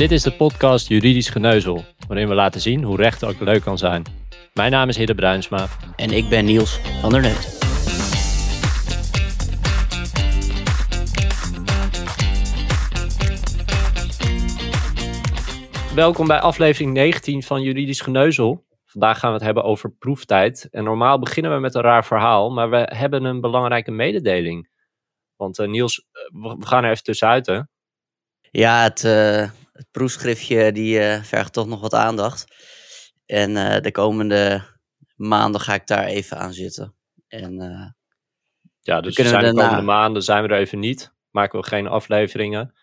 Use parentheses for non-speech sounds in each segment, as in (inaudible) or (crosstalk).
Dit is de podcast Juridisch Geneuzel, waarin we laten zien hoe recht ook leuk kan zijn. Mijn naam is Hidde Bruinsma. En ik ben Niels van der Neut. Welkom bij aflevering 19 van Juridisch Geneuzel. Vandaag gaan we het hebben over proeftijd. En normaal beginnen we met een raar verhaal, maar we hebben een belangrijke mededeling. Want uh, Niels, uh, we gaan er even tussenuit hè? Ja, het, uh, het proefschriftje die vergt toch nog wat aandacht. En de komende maanden ga ik daar even aan zitten. En, ja, dus we zijn de komende maanden zijn we er even niet. Maken we geen afleveringen.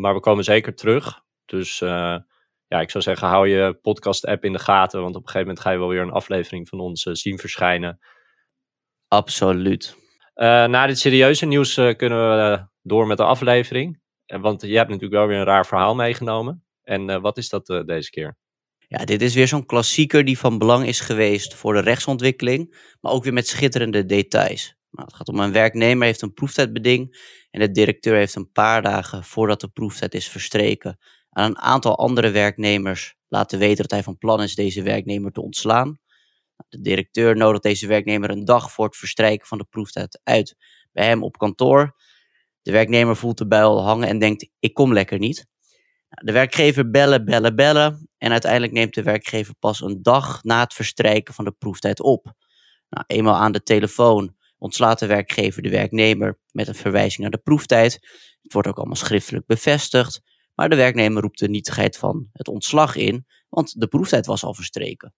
maar we komen zeker terug. Dus ja, ik zou zeggen, hou je podcast-app in de gaten. Want op een gegeven moment ga je wel weer een aflevering van ons zien verschijnen. Absoluut. Na dit serieuze nieuws kunnen we door met de aflevering. Want je hebt natuurlijk wel weer een raar verhaal meegenomen. En wat is dat deze keer? Ja, dit is weer zo'n klassieker die van belang is geweest voor de rechtsontwikkeling. Maar ook weer met schitterende details. Nou, het gaat om een werknemer heeft een proeftijdbeding. En de directeur heeft een paar dagen voordat de proeftijd is verstreken. aan een aantal andere werknemers laten weten dat hij van plan is deze werknemer te ontslaan. De directeur nodigt deze werknemer een dag voor het verstrijken van de proeftijd uit bij hem op kantoor. De werknemer voelt de buil hangen en denkt: ik kom lekker niet. Nou, de werkgever bellen, bellen, bellen. En uiteindelijk neemt de werkgever pas een dag na het verstrijken van de proeftijd op. Nou, eenmaal aan de telefoon ontslaat de werkgever de werknemer met een verwijzing naar de proeftijd. Het wordt ook allemaal schriftelijk bevestigd. Maar de werknemer roept de nietigheid van het ontslag in, want de proeftijd was al verstreken.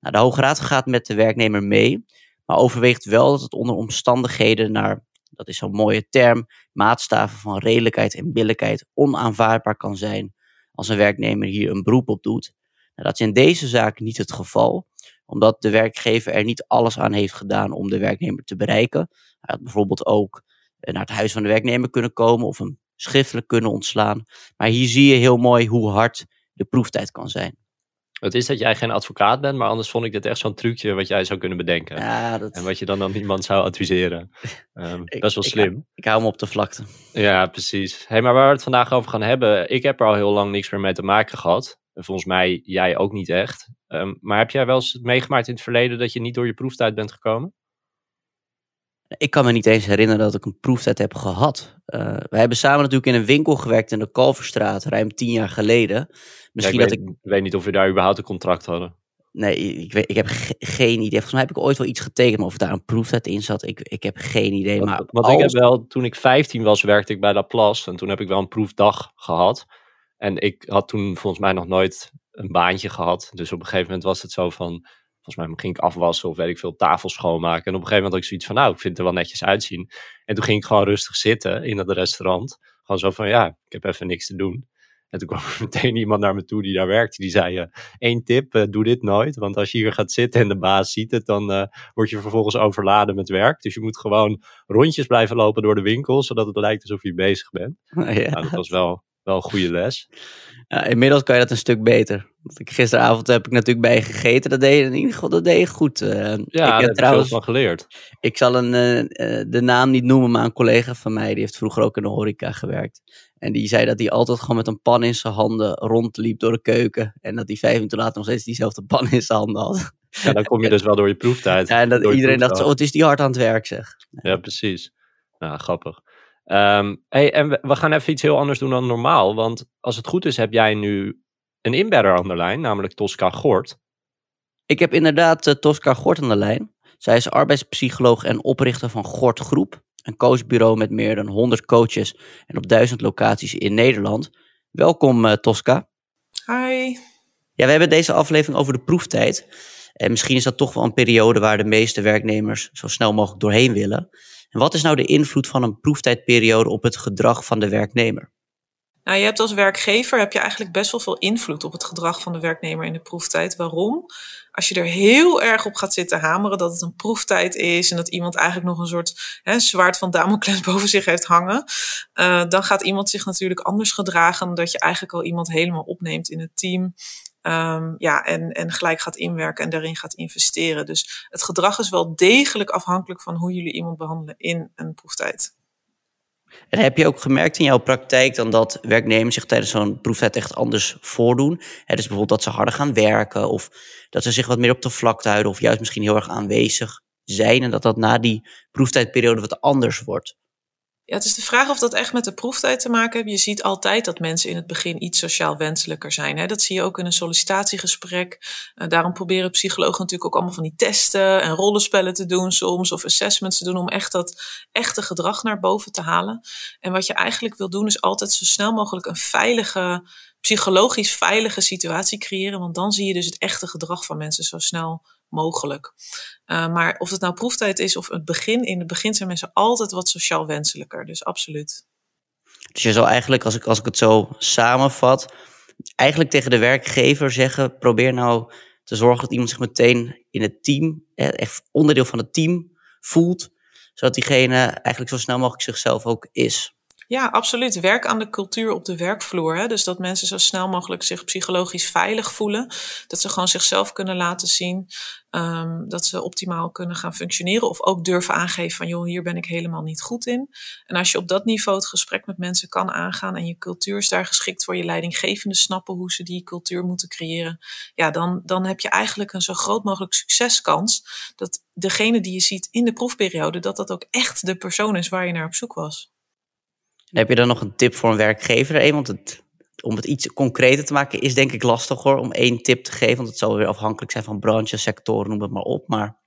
Nou, de Hoge Raad gaat met de werknemer mee, maar overweegt wel dat het onder omstandigheden naar, dat is zo'n mooie term, maatstaven van redelijkheid en billijkheid onaanvaardbaar kan zijn als een werknemer hier een beroep op doet. Nou, dat is in deze zaak niet het geval, omdat de werkgever er niet alles aan heeft gedaan om de werknemer te bereiken. Hij had bijvoorbeeld ook eh, naar het huis van de werknemer kunnen komen of hem schriftelijk kunnen ontslaan. Maar hier zie je heel mooi hoe hard de proeftijd kan zijn. Het is dat jij geen advocaat bent, maar anders vond ik dit echt zo'n trucje wat jij zou kunnen bedenken. Ja, dat... En wat je dan aan iemand zou adviseren. Um, (laughs) ik, best wel slim. Ik, ik, hou hem op de vlakte. Ja, precies. Hey, maar waar we het vandaag over gaan hebben, ik heb er al heel lang niks meer mee te maken gehad. En volgens mij jij ook niet echt. Um, maar heb jij wel eens meegemaakt in het verleden dat je niet door je proeftijd bent gekomen? Ik kan me niet eens herinneren dat ik een proeftijd heb gehad. Uh, we hebben samen natuurlijk in een winkel gewerkt in de Kalverstraat, ruim tien jaar geleden. Misschien ja, ik, weet, dat ik... weet niet of we daar überhaupt een contract hadden. Nee, ik, weet, ik heb geen idee. Volgens mij heb ik ooit wel iets getekend, maar of daar een proeftijd in zat, ik, ik heb geen idee. Maar als... ik heb wel, toen ik 15 was, werkte ik bij Laplace en toen heb ik wel een proefdag gehad. En ik had toen volgens mij nog nooit een baantje gehad. Dus op een gegeven moment was het zo van, volgens mij ging ik afwassen of weet ik veel, tafel schoonmaken. En op een gegeven moment had ik zoiets van, nou, ik vind het er wel netjes uitzien. En toen ging ik gewoon rustig zitten in het restaurant. Gewoon zo van, ja, ik heb even niks te doen. En toen kwam (laughs) er meteen iemand naar me toe die daar werkte. Die zei, uh, één tip, uh, doe dit nooit. Want als je hier gaat zitten en de baas ziet het, dan uh, word je vervolgens overladen met werk. Dus je moet gewoon rondjes blijven lopen door de winkel, zodat het lijkt alsof je bezig bent. (laughs) Ja. Nou, dat was wel, wel een goede les. Ja, inmiddels kan je dat een stuk beter. Want ik, gisteravond heb ik natuurlijk bij je gegeten. Dat deed je in ieder geval dat deed je goed. Uh, ja, ik daar heb trouwens veel van geleerd. Ik zal een, uh, de naam niet noemen, maar een collega van mij, die heeft vroeger ook in de horeca gewerkt. En die zei dat hij altijd gewoon met een pan in zijn handen rondliep door de keuken. En dat hij vijf minuten later nog steeds diezelfde pan in zijn handen had. Ja, dan kom je (laughs) dus wel door je proeftijd. Ja, en dat iedereen dacht, oh, het is die hard aan het werk, zeg. Ja, precies. Nou, grappig. Um, hey, en we, we, gaan even iets heel anders doen dan normaal. Want als het goed is, heb jij nu een inbedder aan de lijn, namelijk Tosca Gort. Ik heb inderdaad uh, Tosca Gort aan de lijn. Zij is arbeidspsycholoog en oprichter van Gort Groep. Een coachbureau met meer dan 100 coaches en op duizend locaties in Nederland. Welkom uh, Tosca. Hi. Ja, we hebben deze aflevering over de proeftijd. En misschien is dat toch wel een periode waar de meeste werknemers zo snel mogelijk doorheen willen. Wat is nou de invloed van een proeftijdperiode op het gedrag van de werknemer? Nou, je hebt als werkgever heb je eigenlijk best wel veel invloed op het gedrag van de werknemer in de proeftijd. Waarom? Als je er heel erg op gaat zitten hameren dat het een proeftijd is en dat iemand eigenlijk nog een soort hè, zwaard van Damocles (laughs) boven zich heeft hangen, uh, dan gaat iemand zich natuurlijk anders gedragen dan dat je eigenlijk al iemand helemaal opneemt in het team. Um, ja, en, en gelijk gaat inwerken en daarin gaat investeren. Dus het gedrag is wel degelijk afhankelijk van hoe jullie iemand behandelen in een proeftijd. En heb je ook gemerkt in jouw praktijk dan dat werknemers zich tijdens zo'n proeftijd echt anders voordoen? Het dus bijvoorbeeld dat ze harder gaan werken of dat ze zich wat meer op de vlakte houden of juist misschien heel erg aanwezig zijn en dat dat na die proeftijdperiode wat anders wordt? Ja, het is de vraag of dat echt met de proeftijd te maken heeft. Je ziet altijd dat mensen in het begin iets sociaal wenselijker zijn. Hè? Dat zie je ook in een sollicitatiegesprek. Uh, daarom proberen psychologen natuurlijk ook allemaal van die testen en rollenspellen te doen soms. Of assessments te doen om echt dat echte gedrag naar boven te halen. En wat je eigenlijk wil doen is altijd zo snel mogelijk een veilige, psychologisch veilige situatie creëren. Want dan zie je dus het echte gedrag van mensen zo snel mogelijk. Uh, maar of het nou proeftijd is of het begin, in het begin zijn mensen altijd wat sociaal wenselijker. Dus absoluut. Dus je zou eigenlijk, als ik, als ik het zo samenvat, eigenlijk tegen de werkgever zeggen: probeer nou te zorgen dat iemand zich meteen in het team, echt onderdeel van het team voelt, zodat diegene eigenlijk zo snel mogelijk zichzelf ook is. Ja, absoluut. Werk aan de cultuur op de werkvloer. Hè? Dus dat mensen zo snel mogelijk zich psychologisch veilig voelen. Dat ze gewoon zichzelf kunnen laten zien. Um, dat ze optimaal kunnen gaan functioneren. Of ook durven aangeven van, joh, hier ben ik helemaal niet goed in. En als je op dat niveau het gesprek met mensen kan aangaan. En je cultuur is daar geschikt voor je leidinggevende snappen hoe ze die cultuur moeten creëren. Ja, dan, dan heb je eigenlijk een zo groot mogelijk succeskans. Dat degene die je ziet in de proefperiode, dat dat ook echt de persoon is waar je naar op zoek was. Heb je dan nog een tip voor een werkgever? Want het, om het iets concreter te maken is denk ik lastig hoor, om één tip te geven. Want het zal weer afhankelijk zijn van branches, sectoren, noem het maar op. Maar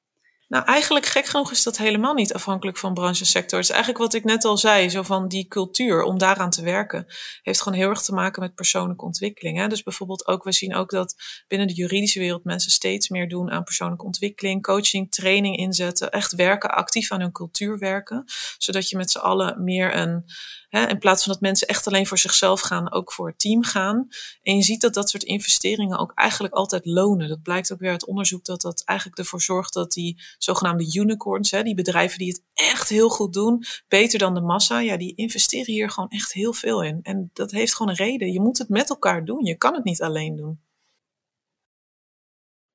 nou, eigenlijk gek genoeg is dat helemaal niet afhankelijk van branche en sector. Het is eigenlijk wat ik net al zei, zo van die cultuur, om daaraan te werken, heeft gewoon heel erg te maken met persoonlijke ontwikkeling. Hè? Dus bijvoorbeeld ook, we zien ook dat binnen de juridische wereld mensen steeds meer doen aan persoonlijke ontwikkeling, coaching, training inzetten, echt werken, actief aan hun cultuur werken, zodat je met z'n allen meer een, in plaats van dat mensen echt alleen voor zichzelf gaan, ook voor het team gaan. En je ziet dat dat soort investeringen ook eigenlijk altijd lonen. Dat blijkt ook weer uit onderzoek dat dat eigenlijk ervoor zorgt dat die zogenaamde unicorns, hè, die bedrijven die het echt heel goed doen, beter dan de massa, ja, die investeren hier gewoon echt heel veel in. En dat heeft gewoon een reden. Je moet het met elkaar doen. Je kan het niet alleen doen.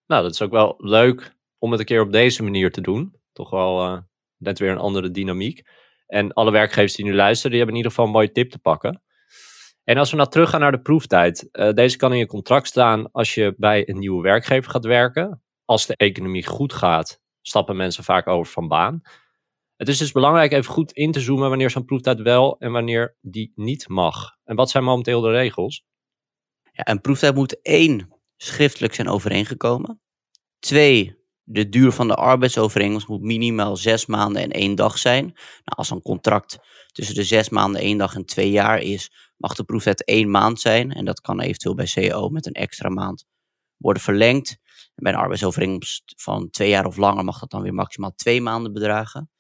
Nou, dat is ook wel leuk om het een keer op deze manier te doen. Toch wel uh, net weer een andere dynamiek. En alle werkgevers die nu luisteren, die hebben in ieder geval een mooie tip te pakken. En als we nou teruggaan naar de proeftijd. Uh, deze kan in je contract staan als je bij een nieuwe werkgever gaat werken. Als de economie goed gaat, stappen mensen vaak over van baan. Het is dus belangrijk even goed in te zoomen wanneer zo'n proeftijd wel en wanneer die niet mag. En wat zijn momenteel de regels? Ja, een proeftijd moet één, schriftelijk zijn overeengekomen. Twee, de duur van de arbeidsovereenkomst moet minimaal zes maanden en één dag zijn. Nou, als een contract tussen de zes maanden, één dag en twee jaar is, mag de proeftijd één maand zijn. En dat kan eventueel bij CEO met een extra maand worden verlengd. Bij een arbeidsovereenkomst van twee jaar of langer mag dat dan weer maximaal twee maanden bedragen.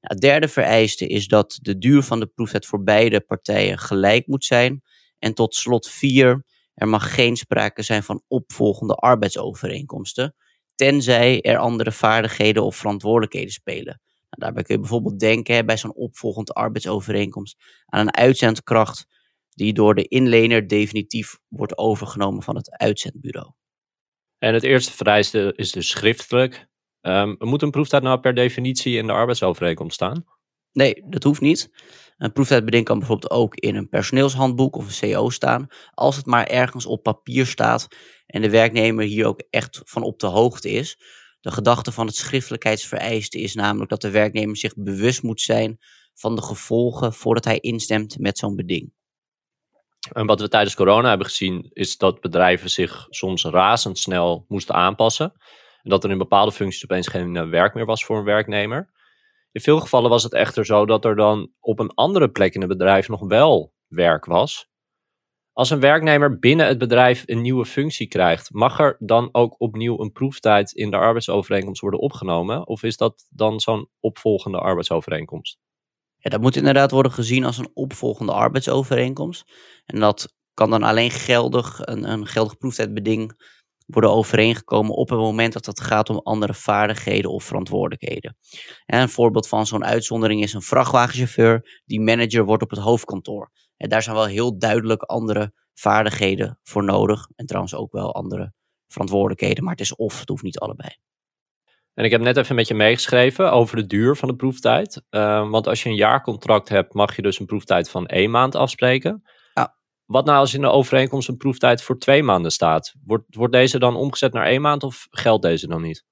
Nou, het derde vereiste is dat de duur van de proeftijd voor beide partijen gelijk moet zijn. En tot slot vier, er mag geen sprake zijn van opvolgende arbeidsovereenkomsten, tenzij er andere vaardigheden of verantwoordelijkheden spelen. Nou, daarbij kun je bijvoorbeeld denken bij zo'n opvolgende arbeidsovereenkomst aan een uitzendkracht die door de inlener definitief wordt overgenomen van het uitzendbureau. En het eerste vereiste is dus schriftelijk. Um, moet een proeftijd nou per definitie in de arbeidsovereenkomst staan? Nee, dat hoeft niet. Een proeftijdbeding kan bijvoorbeeld ook in een personeelshandboek of een CO staan, als het maar ergens op papier staat en de werknemer hier ook echt van op de hoogte is. De gedachte van het schriftelijkheidsvereiste is namelijk dat de werknemer zich bewust moet zijn van de gevolgen voordat hij instemt met zo'n beding. En wat we tijdens corona hebben gezien, is dat bedrijven zich soms razendsnel moesten aanpassen. En dat er in bepaalde functies opeens geen eh, werk meer was voor een werknemer. In veel gevallen was het echter zo dat er dan op een andere plek in het bedrijf nog wel werk was. Als een werknemer binnen het bedrijf een nieuwe functie krijgt, mag er dan ook opnieuw een proeftijd in de arbeidsovereenkomst worden opgenomen? Of is dat dan zo'n opvolgende arbeidsovereenkomst? Ja, dat moet inderdaad worden gezien als een opvolgende arbeidsovereenkomst. En dat kan dan alleen geldig, een, een geldig proeftijdbeding worden overeengekomen op het moment dat het gaat om andere vaardigheden of verantwoordelijkheden. En een voorbeeld van zo'n uitzondering is een vrachtwagenchauffeur die manager wordt op het hoofdkantoor. En daar zijn wel heel duidelijk andere vaardigheden voor nodig. En trouwens ook wel andere verantwoordelijkheden, maar het is of, het hoeft niet allebei. En ik heb net even met je meegeschreven over de duur van de proeftijd. Uh, want als je een jaarcontract hebt, mag je dus een proeftijd van één maand afspreken. Wat nou als in de overeenkomst een proeftijd voor twee maanden staat? Wordt, wordt deze dan omgezet naar één maand of geldt deze dan niet?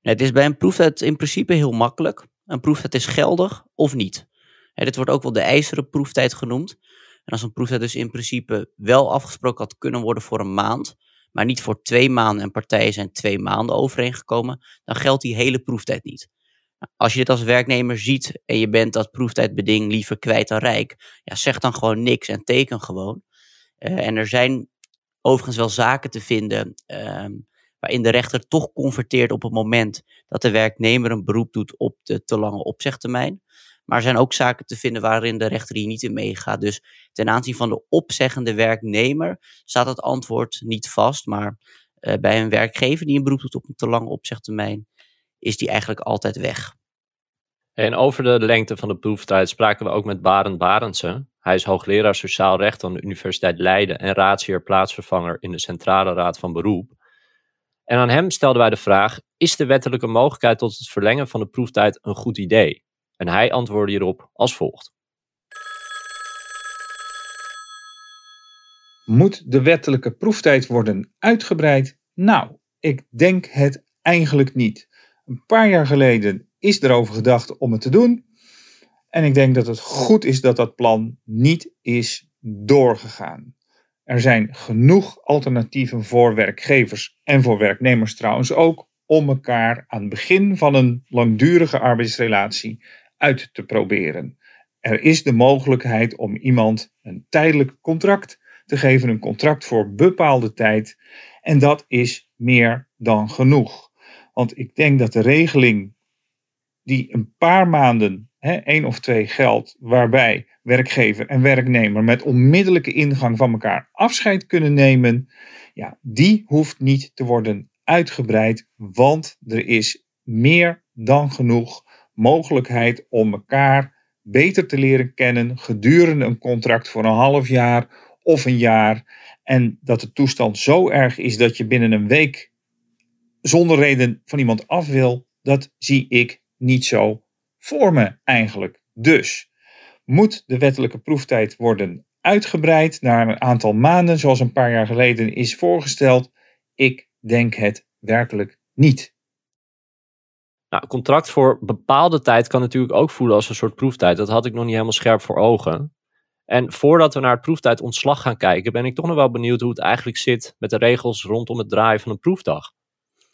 Het is bij een proeftijd in principe heel makkelijk. Een proeftijd is geldig of niet. Dit wordt ook wel de ijzeren proeftijd genoemd. En als een proeftijd dus in principe wel afgesproken had kunnen worden voor een maand, maar niet voor twee maanden en partijen zijn twee maanden overeengekomen, dan geldt die hele proeftijd niet. Als je dit als werknemer ziet en je bent dat proeftijdbeding liever kwijt dan rijk, ja, zeg dan gewoon niks en teken gewoon. Uh, en er zijn overigens wel zaken te vinden uh, waarin de rechter toch converteert op het moment dat de werknemer een beroep doet op de te lange opzegtermijn. Maar er zijn ook zaken te vinden waarin de rechter hier niet in meegaat. Dus ten aanzien van de opzeggende werknemer staat het antwoord niet vast. Maar uh, bij een werkgever die een beroep doet op een te lange opzegtermijn, is die eigenlijk altijd weg. En over de lengte van de proeftijd spraken we ook met Barend Barendse. Hij is hoogleraar sociaal recht aan de Universiteit Leiden en raadsheer plaatsvervanger in de Centrale Raad van Beroep. En aan hem stelden wij de vraag: is de wettelijke mogelijkheid tot het verlengen van de proeftijd een goed idee? En hij antwoordde hierop als volgt. Moet de wettelijke proeftijd worden uitgebreid? Nou, ik denk het eigenlijk niet. Een paar jaar geleden is erover gedacht om het te doen. En ik denk dat het goed is dat dat plan niet is doorgegaan. Er zijn genoeg alternatieven voor werkgevers en voor werknemers trouwens ook om elkaar aan het begin van een langdurige arbeidsrelatie uit te proberen. Er is de mogelijkheid om iemand een tijdelijk contract te geven, een contract voor bepaalde tijd. En dat is meer dan genoeg. Want ik denk dat de regeling die een paar maanden, hè, één of twee geldt, waarbij werkgever en werknemer met onmiddellijke ingang van elkaar afscheid kunnen nemen, ja, die hoeft niet te worden uitgebreid, want er is meer dan genoeg mogelijkheid om elkaar beter te leren kennen gedurende een contract voor een half jaar of een jaar. En dat de toestand zo erg is dat je binnen een week zonder reden van iemand af wil, dat zie ik niet zo voor me eigenlijk. Dus moet de wettelijke proeftijd worden uitgebreid naar een aantal maanden, zoals een paar jaar geleden is voorgesteld? Ik denk het werkelijk niet. Nou, contract voor bepaalde tijd kan natuurlijk ook voelen als een soort proeftijd. Dat had ik nog niet helemaal scherp voor ogen. En voordat we naar het proeftijd ontslag gaan kijken, ben ik toch nog wel benieuwd hoe het eigenlijk zit met de regels rondom het draaien van een proefdag.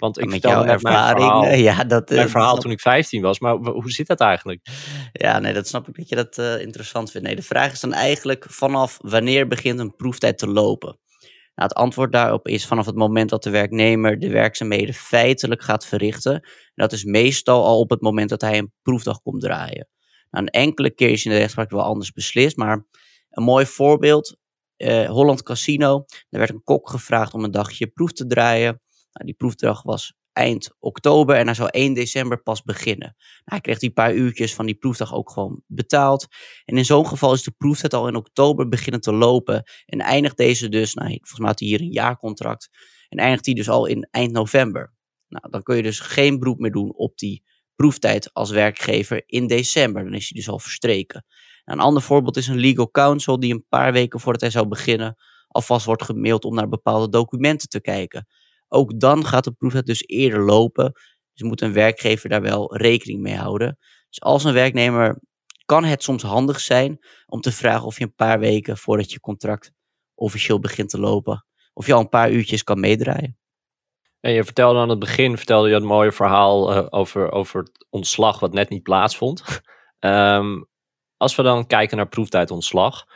Want ik met jouw mijn ervaring, verhaal, eh, ja, dat, eh, mijn verhaal dat- toen ik 15 was. Maar hoe zit dat eigenlijk? Ja, nee, dat snap ik dat je dat eh, interessant vindt. Nee, de vraag is dan eigenlijk vanaf wanneer begint een proeftijd te lopen? Nou, het antwoord daarop is vanaf het moment dat de werknemer de werkzaamheden feitelijk gaat verrichten. En dat is meestal al op het moment dat hij een proefdag komt draaien. Nou, een enkele keer is in de rechtspraak wel anders beslist, maar een mooi voorbeeld. eh, Holland Casino, daar werd een kok gevraagd om een dagje proef te draaien. Nou, die proefdag was eind oktober en hij zou 1 december pas beginnen. Nou, hij kreeg die paar uurtjes van die proefdag ook gewoon betaald. En in zo'n geval is de proeftijd al in oktober beginnen te lopen. En eindigt deze dus, nou, volgens mij had hij hier een jaarcontract. En eindigt die dus al in eind november. Nou, dan kun je dus geen beroep meer doen op die proeftijd als werkgever in december. Dan is die dus al verstreken. Nou, een ander voorbeeld is een legal counsel die een paar weken voordat hij zou beginnen alvast wordt gemaild om naar bepaalde documenten te kijken. Ook dan gaat de proeftijd dus eerder lopen. Dus moet een werkgever daar wel rekening mee houden. Dus als een werknemer kan het soms handig zijn om te vragen of je een paar weken voordat je contract officieel begint te lopen, of je al een paar uurtjes kan meedraaien. En je vertelde aan het begin vertelde je een mooi verhaal eh, over, over het ontslag wat net niet plaatsvond. (laughs) Ehm, als we dan kijken naar proeftijdontslag,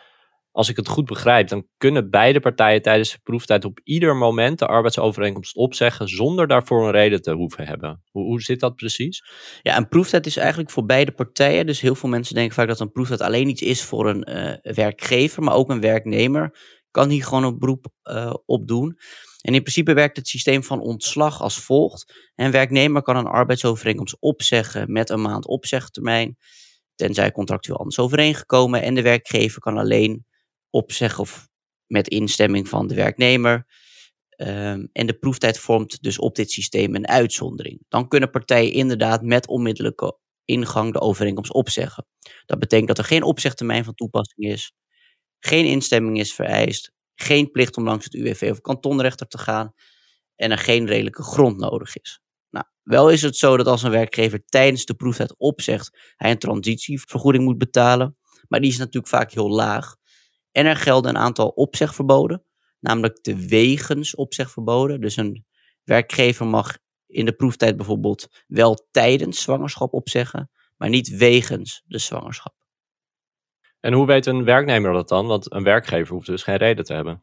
als ik het goed begrijp, dan kunnen beide partijen tijdens de proeftijd op ieder moment de arbeidsovereenkomst opzeggen zonder daarvoor een reden te hoeven hebben. Hoe, zit dat precies? Ja, een proeftijd is eigenlijk voor beide partijen. Dus heel veel mensen denken vaak dat een proeftijd alleen iets is voor een eh, werkgever, maar ook een werknemer kan hier gewoon een beroep eh, op doen. En in principe werkt het systeem van ontslag als volgt. Een werknemer kan een arbeidsovereenkomst opzeggen met een maand opzegtermijn, tenzij contractueel anders overeengekomen. En de werkgever kan alleen opzeggen of met instemming van de werknemer Ehm, en de proeftijd vormt dus op dit systeem een uitzondering. Dan kunnen partijen inderdaad met onmiddellijke ingang de overeenkomst opzeggen. Dat betekent dat er geen opzegtermijn van toepassing is, geen instemming is vereist, geen plicht om langs het UWV of kantonrechter te gaan en er geen redelijke grond nodig is. Nou, wel is het zo dat als een werkgever tijdens de proeftijd opzegt, hij een transitievergoeding moet betalen, maar die is natuurlijk vaak heel laag. En er gelden een aantal opzegverboden, namelijk de wegens opzegverboden. Dus een werkgever mag in de proeftijd bijvoorbeeld wel tijdens zwangerschap opzeggen, maar niet wegens de zwangerschap. En hoe weet een werknemer dat dan? Want een werkgever hoeft dus geen reden te hebben.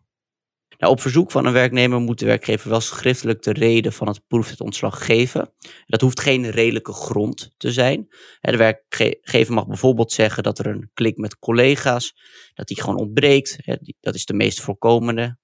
Nou, op verzoek van een werknemer moet de werkgever wel schriftelijk de reden van het proeftijd-ontslag geven. Dat hoeft geen redelijke grond te zijn. De werkgever mag bijvoorbeeld zeggen dat er een klik met collega's, dat die gewoon ontbreekt. Dat is de meest voorkomende.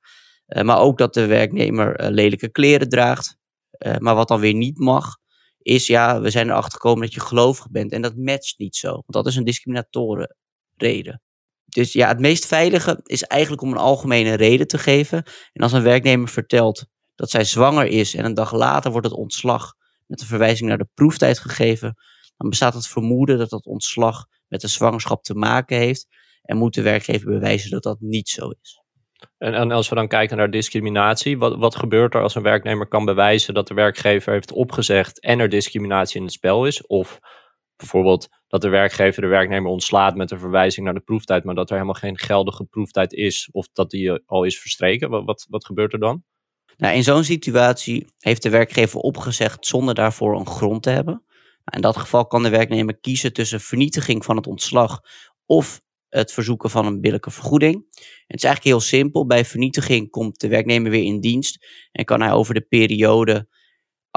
Eh, maar ook dat de werknemer eh, lelijke kleren draagt. Eh, maar wat dan weer niet mag, is ja, we zijn erachter gekomen dat je gelovig bent. En dat matcht niet zo. Want dat is een discriminatoren reden. Dus ja, het meest veilige is eigenlijk om een algemene reden te geven. En als een werknemer vertelt dat zij zwanger is en een dag later wordt het ontslag met een verwijzing naar de proeftijd gegeven, dan bestaat het vermoeden dat dat ontslag met de zwangerschap te maken heeft en moet de werkgever bewijzen dat dat niet zo is. En, als we dan kijken naar discriminatie, wat, wat gebeurt er als een werknemer kan bewijzen dat de werkgever heeft opgezegd en er discriminatie in het spel is? Of bijvoorbeeld dat de werkgever de werknemer ontslaat met een verwijzing naar de proeftijd, maar dat er helemaal geen geldige proeftijd is of dat die eh, al is verstreken. Wat, wat, gebeurt er dan? Nou, in zo'n situatie heeft de werkgever opgezegd zonder daarvoor een grond te hebben. Nou, in dat geval kan de werknemer kiezen tussen vernietiging van het ontslag of het verzoeken van een billijke vergoeding. het is eigenlijk heel simpel. Bij vernietiging komt de werknemer weer in dienst en kan hij over de periode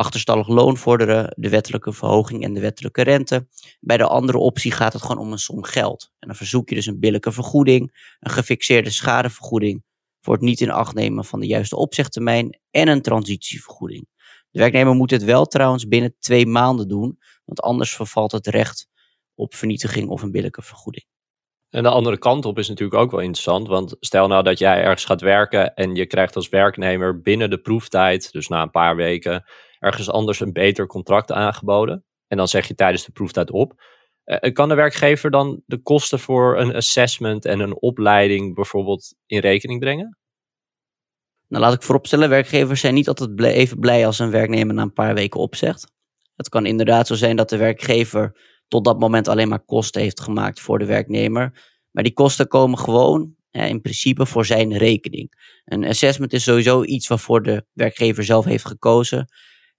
achterstallig loon vorderen, de wettelijke verhoging en de wettelijke rente. Bij de andere optie gaat het gewoon om een som geld. En dan verzoek je dus een billijke vergoeding, een gefixeerde schadevergoeding voor het niet in acht nemen van de juiste opzegtermijn en een transitievergoeding. De werknemer moet het wel trouwens binnen twee maanden doen, want anders vervalt het recht op vernietiging of een billijke vergoeding. En de andere kant op is natuurlijk ook wel interessant. Want stel nou dat jij ergens gaat werken en je krijgt als werknemer binnen de proeftijd, dus na een paar weken, ergens anders een beter contract aangeboden. En dan zeg je tijdens de proeftijd op. Uh, kan de werkgever dan de kosten voor een assessment en een opleiding bijvoorbeeld in rekening brengen? Nou, laat ik vooropstellen, werkgevers zijn niet altijd even blij als een werknemer na een paar weken opzegt. Het kan inderdaad zo zijn dat de werkgever tot dat moment alleen maar kosten heeft gemaakt voor de werknemer. Maar die kosten komen gewoon in principe voor zijn rekening. Een assessment is sowieso iets waarvoor de werkgever zelf heeft gekozen.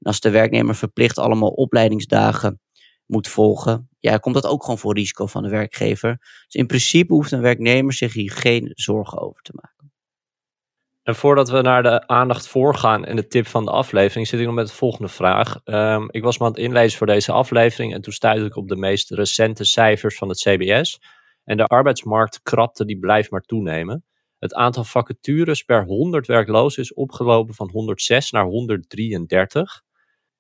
En als de werknemer verplicht allemaal opleidingsdagen moet volgen, ja, komt dat ook gewoon voor risico van de werkgever. Dus in principe hoeft een werknemer zich hier geen zorgen over te maken. En voordat we naar de aandacht voorgaan en de tip van de aflevering, zit ik nog met de volgende vraag. Um, ik was me aan het inlezen voor deze aflevering en toen stuitte ik op de meest recente cijfers van het CBS. En de arbeidsmarktkrapte die blijft maar toenemen. Het aantal vacatures per 100 werklozen is opgelopen van 106 naar 133.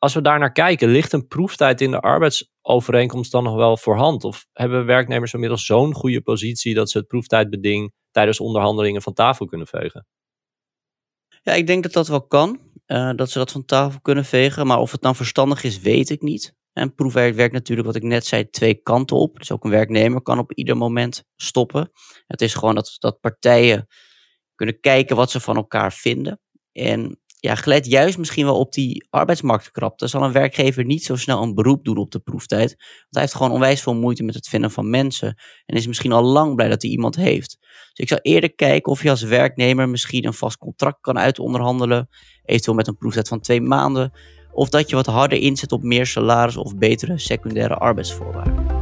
Als we daar naar kijken, ligt een proeftijd in de arbeidsovereenkomst dan nog wel voorhand? Of hebben werknemers inmiddels zo'n goede positie dat ze het proeftijdbeding tijdens onderhandelingen van tafel kunnen vegen? Ja, ik denk dat dat wel kan. Uh, dat ze dat van tafel kunnen vegen. Maar of het dan verstandig is, weet ik niet. En proefwerk werkt natuurlijk, wat ik net zei, twee kanten op. Dus ook een werknemer kan op ieder moment stoppen. Het is gewoon dat, dat partijen kunnen kijken wat ze van elkaar vinden. En ja, gelet juist misschien wel op die arbeidsmarktkrapte, zal een werkgever niet zo snel een beroep doen op de proeftijd. Want hij heeft gewoon onwijs veel moeite met het vinden van mensen. En is misschien al lang blij dat hij iemand heeft. Dus ik zou eerder kijken of je als werknemer misschien een vast contract kan uitonderhandelen. Eventueel met een proeftijd van twee maanden. Of dat je wat harder inzet op meer salaris of betere secundaire arbeidsvoorwaarden.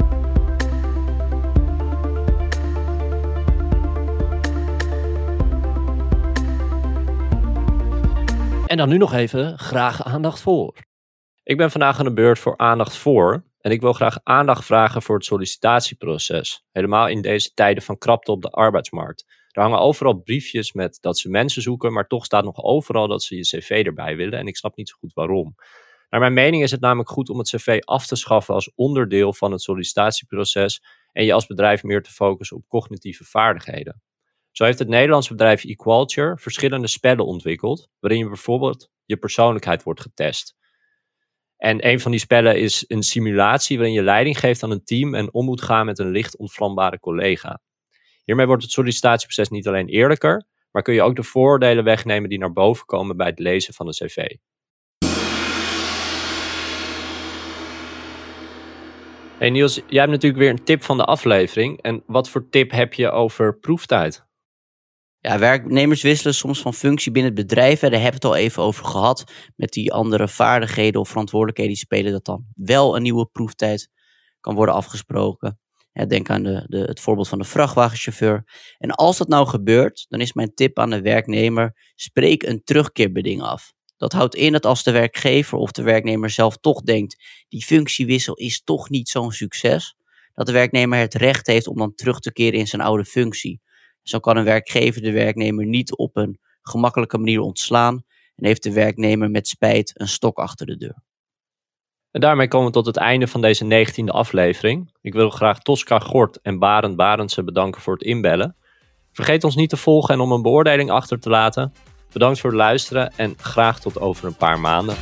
En dan nu nog even graag aandacht voor. Ik ben vandaag aan de beurt voor aandacht voor. En ik wil graag aandacht vragen voor het sollicitatieproces. Helemaal in deze tijden van krapte op de arbeidsmarkt. Er hangen overal briefjes met dat ze mensen zoeken, maar toch staat nog overal dat ze je cv erbij willen. En ik snap niet zo goed waarom. Naar mijn mening is het namelijk goed om het cv af te schaffen als onderdeel van het sollicitatieproces en je als bedrijf meer te focussen op cognitieve vaardigheden. Zo heeft het Nederlandse bedrijf Equalture verschillende spellen ontwikkeld, waarin je bijvoorbeeld je persoonlijkheid wordt getest. En een van die spellen is een simulatie waarin je leiding geeft aan een team en om moet gaan met een licht ontvlambare collega. Hiermee wordt het sollicitatieproces niet alleen eerlijker, maar kun je ook de voordelen wegnemen die naar boven komen bij het lezen van een cv. Hey Niels, jij hebt natuurlijk weer een tip van de aflevering. En wat voor tip heb je over proeftijd? Ja, werknemers wisselen soms van functie binnen het bedrijf. Daar hebben we het al even over gehad. Met die andere vaardigheden of verantwoordelijkheden die spelen, dat dan wel een nieuwe proeftijd kan worden afgesproken. denk aan de, de, het voorbeeld van de vrachtwagenchauffeur. En als dat nou gebeurt, dan is mijn tip aan de werknemer: spreek een terugkeerbeding af. Dat houdt in dat als de werkgever of de werknemer zelf toch denkt, die functiewissel is toch niet zo'n succes, dat de werknemer het recht heeft om dan terug te keren in zijn oude functie. Zo kan een werkgever de werknemer niet op een gemakkelijke manier ontslaan en heeft de werknemer met spijt een stok achter de deur. En daarmee komen we tot het einde van deze negentiende aflevering. Ik wil graag Tosca Gort en Barend Barendse bedanken voor het inbellen. Vergeet ons niet te volgen en om een beoordeling achter te laten. Bedankt voor het luisteren en graag tot over een paar maanden.